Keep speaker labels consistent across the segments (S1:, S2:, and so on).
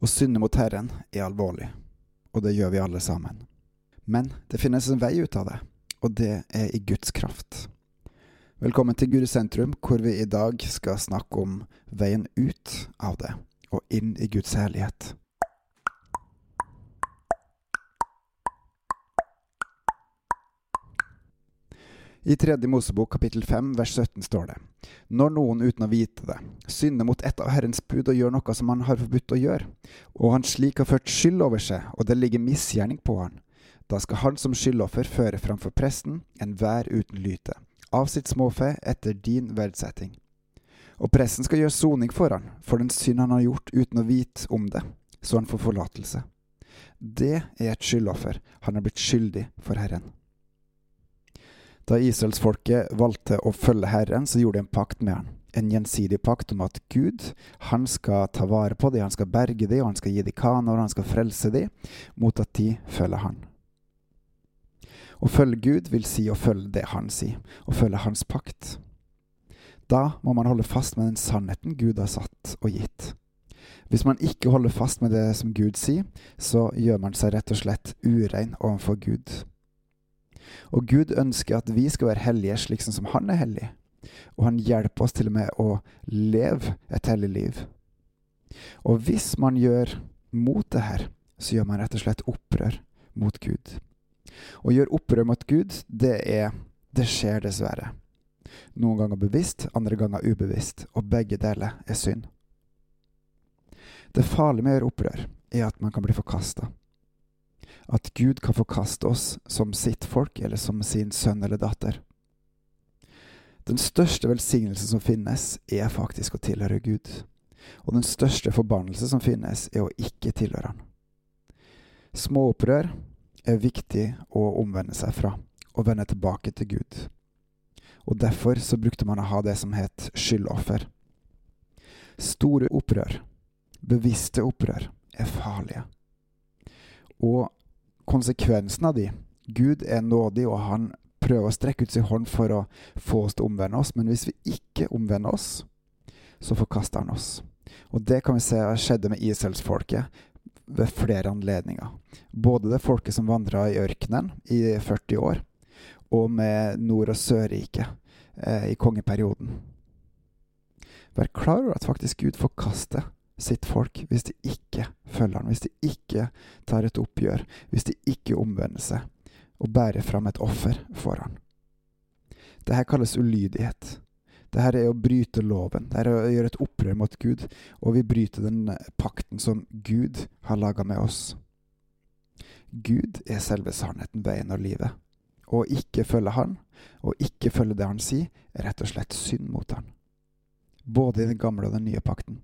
S1: Å synde mot Herren er alvorlig, og det gjør vi alle sammen. Men det finnes en vei ut av det, og det er i Guds kraft. Velkommen til Gud i sentrum, hvor vi i dag skal snakke om veien ut av det, og inn i Guds herlighet. I tredje Mosebok kapittel 5 vers 17 står det Når noen uten å vite det synder mot et av Herrens bud og gjør noe som han har forbudt å gjøre, og han slik har ført skyld over seg, og det ligger misgjerning på han, da skal han som skyldoffer føre framfor presten enhver uten lyte, av sitt småfe etter din verdsetting. Og presten skal gjøre soning for han, for den synd han har gjort uten å vite om det, så han får forlatelse. Det er et skyldoffer, han er blitt skyldig for Herren. Da israelsfolket valgte å følge Herren, så gjorde de en pakt med han. En gjensidig pakt om at Gud han skal ta vare på dem, han skal berge dem, han skal gi dem kaner, han skal frelse dem, mot at de følger han. Å følge Gud vil si å følge det han sier, å følge hans pakt. Da må man holde fast med den sannheten Gud har satt og gitt. Hvis man ikke holder fast med det som Gud sier, så gjør man seg rett og slett urein overfor Gud. Og Gud ønsker at vi skal være hellige slik som han er hellig. Og han hjelper oss til og med å leve et hellig liv. Og hvis man gjør mot det her, så gjør man rett og slett opprør mot Gud. Å gjøre opprør mot Gud, det er Det skjer dessverre. Noen ganger bevisst, andre ganger ubevisst, og begge deler er synd. Det farlige med å gjøre opprør er at man kan bli forkasta at Gud kan forkaste oss som sitt folk eller som sin sønn eller datter. Den største velsignelsen som finnes, er faktisk å tilhøre Gud. Og den største forbannelse som finnes, er å ikke tilhøre Han. Småopprør er viktig å omvende seg fra, og vende tilbake til Gud. Og derfor så brukte man å ha det som het skyldoffer. Store opprør, bevisste opprør, er farlige. Og konsekvensen av de. Gud er nådig, og han prøver å strekke ut sin hånd for å få oss til å omvende oss. Men hvis vi ikke omvender oss, så forkaster han oss. Og det kan vi se skjedde med Israelsfolket ved flere anledninger. Både det folket som vandra i ørkenen i 40 år, og med Nord- og Sørriket eh, i kongeperioden. Vær klar over at faktisk Gud forkaster sitt folk hvis de ikke følger han, hvis de ikke tar et oppgjør, hvis de ikke omvender seg og bærer fram et offer for han. Dette kalles ulydighet. Dette er å bryte loven. Dette er å gjøre et opprør mot Gud, og vi bryter den pakten som Gud har laga med oss. Gud er selve sannheten, veien og livet. Å ikke følge Han, og ikke følge det Han sier, er rett og slett synd mot Han. Både i den gamle og den nye pakten.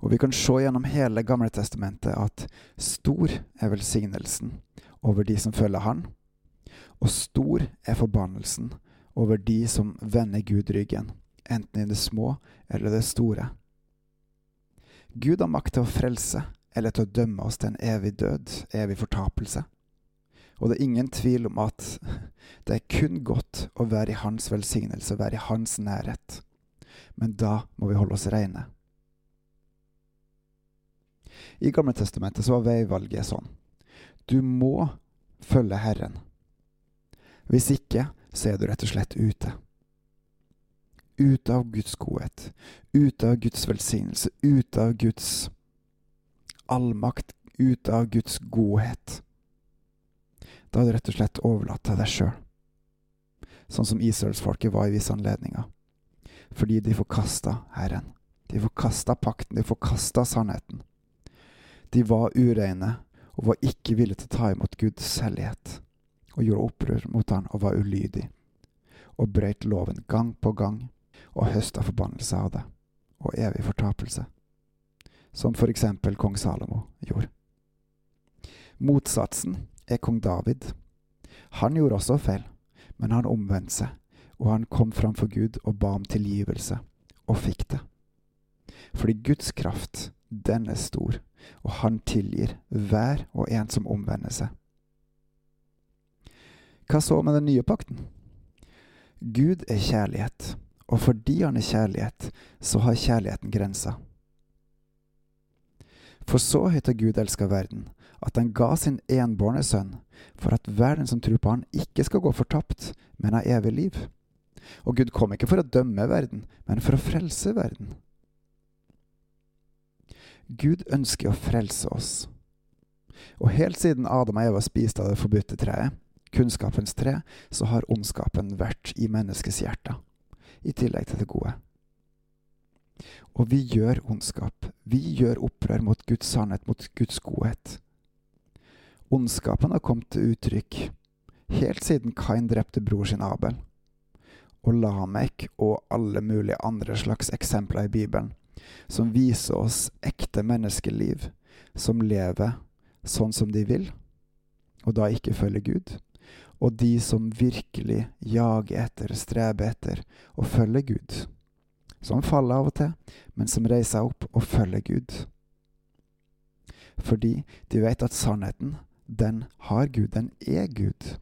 S1: Og vi kan se gjennom hele Gamle testamentet at stor er velsignelsen over de som følger Han, og stor er forbannelsen over de som vender Gud ryggen, enten i det små eller det store. Gud har makt til å frelse eller til å dømme oss til en evig død, evig fortapelse. Og det er ingen tvil om at det er kun godt å være i Hans velsignelse, være i Hans nærhet. Men da må vi holde oss reine. I Gamle Testamentet så var veivalget sånn. Du må følge Herren. Hvis ikke, så er du rett og slett ute. Ute av Guds godhet, ute av Guds velsignelse, ute av Guds allmakt, ute av Guds godhet. Da er du rett og slett overlatt til deg sjøl. Sånn som israelsfolket var i visse anledninger. Fordi de forkasta Herren. De forkasta pakten, de forkasta sannheten. De var ureine og var ikke villige til å ta imot Guds hellighet, og gjorde opprør mot han og var ulydig, og brøt loven gang på gang og høsta forbannelse av det, og evig fortapelse, som for eksempel kong Salomo gjorde. Motsatsen er kong David. Han gjorde også feil, men han omvendte seg, og han kom framfor Gud og ba om tilgivelse, og fikk det. Fordi Guds kraft, den er stor og han tilgir hver og en som omvender seg. Hva så med den nye pakten? Gud er kjærlighet, og fordi han er kjærlighet, så har kjærligheten grenser. For så høyt har Gud elska verden, at han ga sin enbårne sønn, for at verden som tror på han, ikke skal gå fortapt, men ha evig liv. Og Gud kom ikke for å dømme verden, men for å frelse verden. Gud ønsker å frelse oss. Og helt siden Adam og Eva spiste av det forbudte treet, kunnskapens tre, så har ondskapen vært i menneskets hjerte, i tillegg til det gode. Og vi gjør ondskap. Vi gjør opprør mot Guds sannhet, mot Guds godhet. Ondskapen har kommet til uttrykk helt siden Kain drepte bror sin Abel. Og Lamek og alle mulige andre slags eksempler i Bibelen som viser oss ekte menneskeliv som lever sånn som de vil, og da ikke følger Gud, og de som virkelig jager etter, streber etter og følger Gud. Som faller av og til, men som reiser opp og følger Gud. Fordi de vet at sannheten, den har Gud, den er Gud.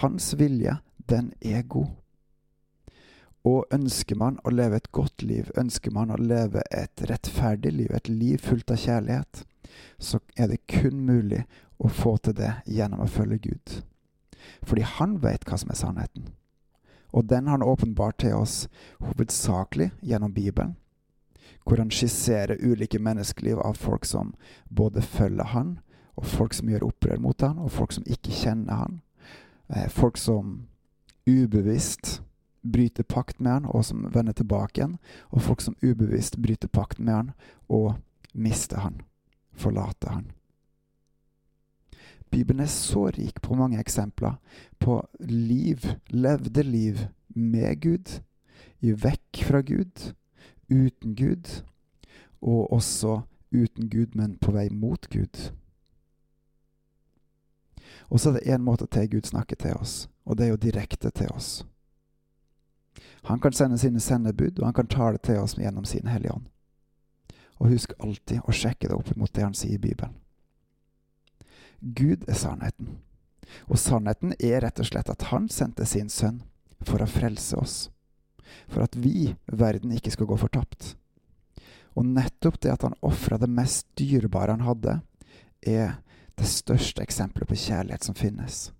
S1: Hans vilje, den er god. Og ønsker man å leve et godt liv, ønsker man å leve et rettferdig liv, et liv fullt av kjærlighet, så er det kun mulig å få til det gjennom å følge Gud. Fordi han vet hva som er sannheten. Og den har han åpenbart til oss hovedsakelig gjennom Bibelen, hvor han skisserer ulike menneskeliv av folk som både følger han, og folk som gjør opprør mot han, og folk som ikke kjenner han. Eh, folk som ubevisst bryter pakt med han, og som vender tilbake igjen, og folk som ubevisst bryter pakt med han og mister han, forlater han. Bibelen er så rik på mange eksempler på liv, levde liv med Gud, i vekk fra Gud, uten Gud, og også uten Gud, men på vei mot Gud. Og så er det én måte til Gud snakker til oss, og det er jo direkte til oss. Han kan sende sine sendebud, og han kan tale til oss gjennom sin Hellige Ånd. Og husk alltid å sjekke det opp mot det han sier i Bibelen. Gud er sannheten. Og sannheten er rett og slett at han sendte sin sønn for å frelse oss. For at vi, verden, ikke skal gå fortapt. Og nettopp det at han ofra det mest dyrebare han hadde, er det største eksempelet på kjærlighet som finnes.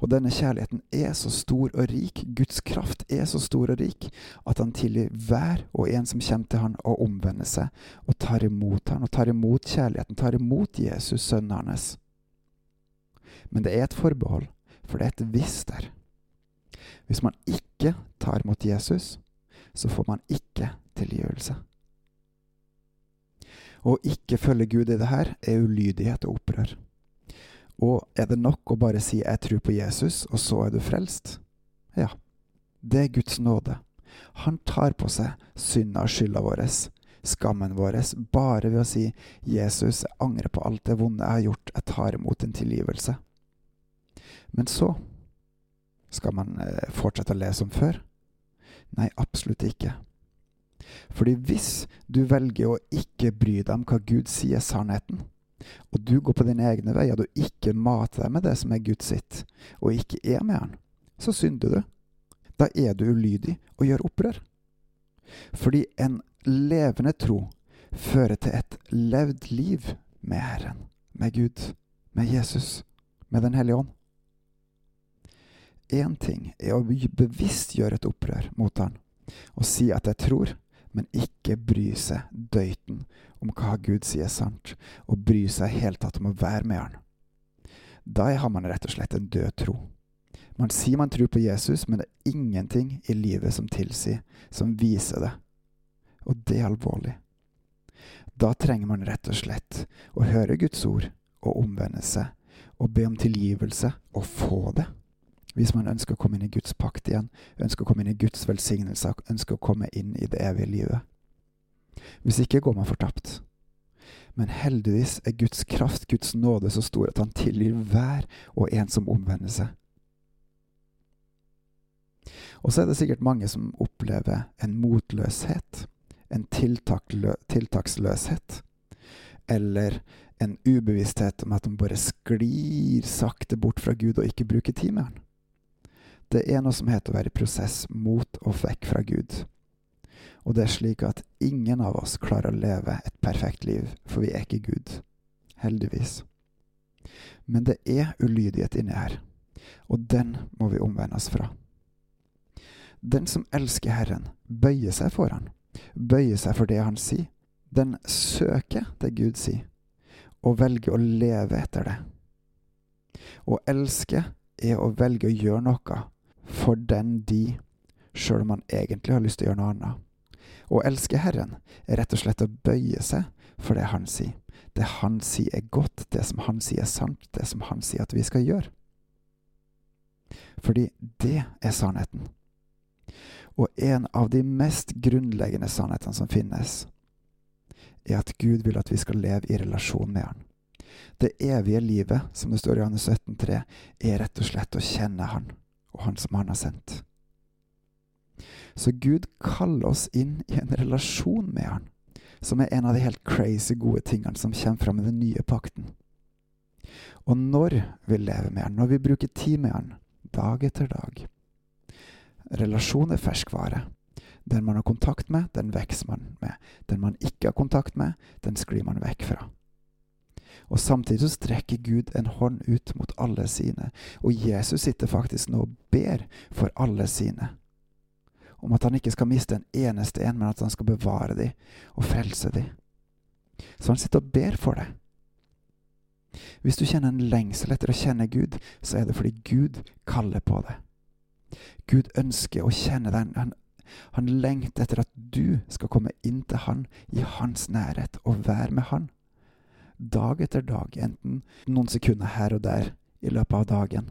S1: Og denne kjærligheten er så stor og rik, Guds kraft er så stor og rik, at han tilgir hver og en som kommer til han og omvender seg, og tar imot han, og tar imot kjærligheten, tar imot Jesus, sønnen hans. Men det er et forbehold, for det er et hvis der. Hvis man ikke tar imot Jesus, så får man ikke tilgivelse. Å ikke følge Gud i det her er ulydighet og opprør. Og er det nok å bare si 'jeg tror på Jesus', og så er du frelst? Ja, det er Guds nåde. Han tar på seg synda og skylda vår, skammen vår, bare ved å si 'Jesus, jeg angrer på alt det vonde jeg har gjort, jeg tar imot en tilgivelse'. Men så skal man eh, fortsette å le som før? Nei, absolutt ikke. Fordi hvis du velger å ikke bry deg om hva Gud sier sannheten, og du går på dine egne veier, du ikke mater deg med det som er Guds sitt, og ikke er med Han, så synder du. Da er du ulydig og gjør opprør. Fordi en levende tro fører til et levd liv med Herren, med Gud, med Jesus, med Den hellige ånd. Én ting er å bevisst gjøre et opprør mot Han, og si at jeg tror, men ikke bry seg døyten om hva Gud sier sant, og bry seg helt tatt om å være med Han. Da har man rett og slett en død tro. Man sier man tror på Jesus, men det er ingenting i livet som tilsier, som viser det. Og det er alvorlig. Da trenger man rett og slett å høre Guds ord og omvende seg og be om tilgivelse og få det. Hvis man ønsker å komme inn i Guds pakt igjen, ønsker å komme inn i Guds velsignelse, ønsker å komme inn i det evige livet. Hvis ikke går man fortapt. Men heldigvis er Guds kraft, Guds nåde, så stor at han tilgir hver og en som omvender seg. Og så er det sikkert mange som opplever en motløshet, en tiltaksløshet, eller en ubevissthet om at de bare sklir sakte bort fra Gud og ikke bruker Han. Det er noe som heter å være i prosess mot og vekk fra Gud. Og det er slik at ingen av oss klarer å leve et perfekt liv, for vi er ikke Gud. Heldigvis. Men det er ulydighet inni her, og den må vi omvende oss fra. Den som elsker Herren, bøyer seg for Han, bøyer seg for det Han sier. Den søker det Gud sier, og velger å leve etter det. Å elske er å velge å gjøre noe for den de, sjøl om man egentlig har lyst til å gjøre noe annet. Å elske Herren er rett og slett å bøye seg for det Han sier. Det Han sier er godt, det som Han sier er sant, det som Han sier at vi skal gjøre. Fordi det er sannheten. Og en av de mest grunnleggende sannhetene som finnes, er at Gud vil at vi skal leve i relasjon med Han. Det evige livet, som det står i Johannes 17,3, er rett og slett å kjenne Han og Han som Han har sendt. Så Gud kaller oss inn i en relasjon med Han, som er en av de helt crazy gode tingene som kommer fram i den nye pakten. Og når vi lever med Han, når vi bruker tid med Han, dag etter dag Relasjon er ferskvare. Den man har kontakt med, den vokser man med. Den man ikke har kontakt med, den sklir man vekk fra. Og samtidig så strekker Gud en hånd ut mot alle sine, og Jesus sitter faktisk nå og ber for alle sine om at han ikke skal miste en eneste en, men at han skal bevare dem og frelse dem. Så han sitter og ber for deg. Hvis du kjenner en lengsel etter å kjenne Gud, så er det fordi Gud kaller på det. Gud ønsker å kjenne deg. Han, han lengter etter at du skal komme inn til Han i Hans nærhet og være med Han. Dag etter dag, enten noen sekunder her og der i løpet av dagen.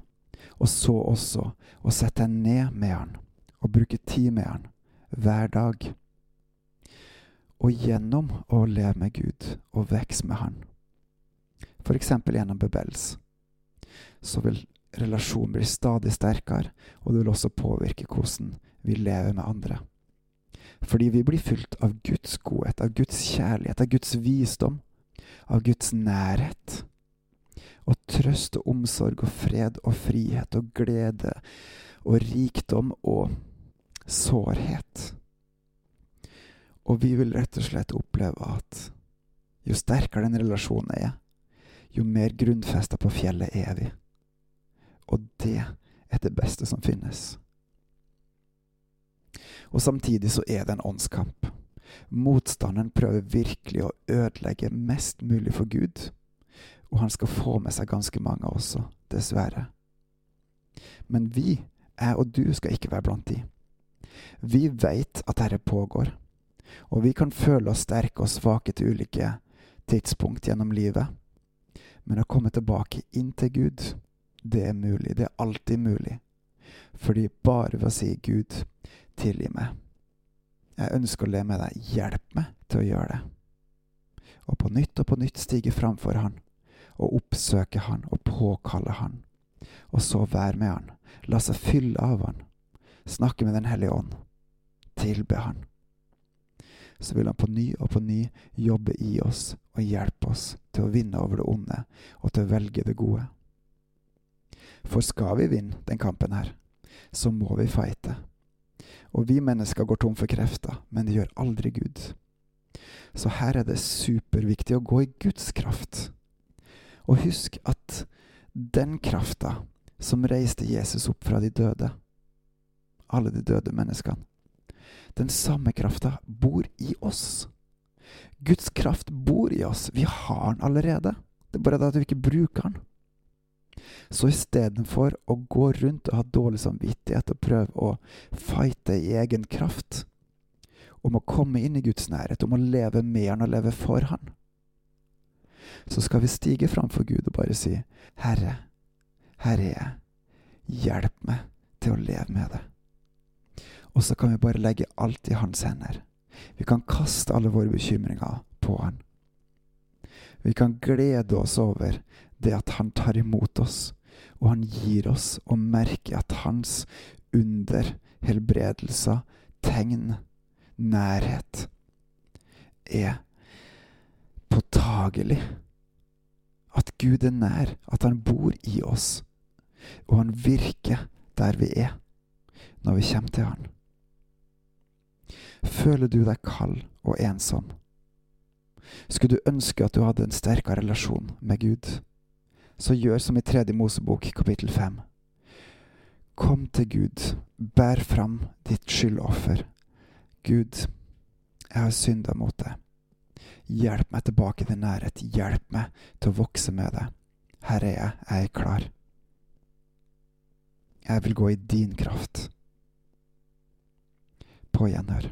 S1: Og så også å sette deg ned med Han og bruke tid med Han hver dag. Og gjennom å leve med Gud og vokse med Han, f.eks. gjennom bebels, så vil relasjonen bli stadig sterkere, og det vil også påvirke hvordan vi lever med andre. Fordi vi blir fylt av Guds godhet, av Guds kjærlighet, av Guds visdom, av Guds nærhet. Og trøst og omsorg og fred og frihet og glede og rikdom og sårhet. Og vi vil rett og slett oppleve at jo sterkere den relasjonen er, jo mer grunnfesta på fjellet er vi. Og det er det beste som finnes. Og samtidig så er det en åndskamp. Motstanderen prøver virkelig å ødelegge mest mulig for Gud, og han skal få med seg ganske mange også, dessverre. Men vi, jeg og du, skal ikke være blant de. Vi veit at dette pågår, og vi kan føle oss sterke og svake til ulike tidspunkt gjennom livet. Men å komme tilbake inn til Gud, det er mulig. Det er alltid mulig. Fordi bare ved å si Gud, tilgi meg. Jeg ønsker å le med deg. Hjelp meg til å gjøre det. Og på nytt og på nytt stige framfor Han, og oppsøke Han og påkalle Han. Og så være med Han. La seg fylle av Han snakke med Den hellige ånd, tilbe Han. Så vil Han på ny og på ny jobbe i oss og hjelpe oss til å vinne over det onde og til å velge det gode. For skal vi vinne den kampen her, så må vi fighte. Og vi mennesker går tom for krefter, men det gjør aldri Gud. Så her er det superviktig å gå i Guds kraft. Og husk at den krafta som reiste Jesus opp fra de døde, alle de døde menneskene. Den samme krafta bor i oss. Guds kraft bor i oss. Vi har den allerede. Det er bare det at vi ikke bruker den. Så istedenfor å gå rundt og ha dårlig samvittighet og prøve å fighte i egen kraft, om å komme inn i Guds nærhet, om å leve med Han og leve for Han, så skal vi stige framfor Gud og bare si, Herre, Herre er jeg, hjelp meg til å leve med det. Og så kan vi bare legge alt i hans hender. Vi kan kaste alle våre bekymringer på han. Vi kan glede oss over det at han tar imot oss, og han gir oss å merke at hans under, helbredelser, tegn, nærhet er påtagelig. At Gud er nær, at han bor i oss, og han virker der vi er, når vi kommer til han. Føler du deg kald og ensom? Skulle du ønske at du hadde en sterkere relasjon med Gud? Så gjør som i Tredje Mosebok kapittel fem. Kom til Gud, bær fram ditt skyldoffer. Gud, jeg har synda mot deg. Hjelp meg tilbake til nærhet. Hjelp meg til å vokse med deg. Her er jeg. Jeg er klar. Jeg vil gå i din kraft. På gjenhør.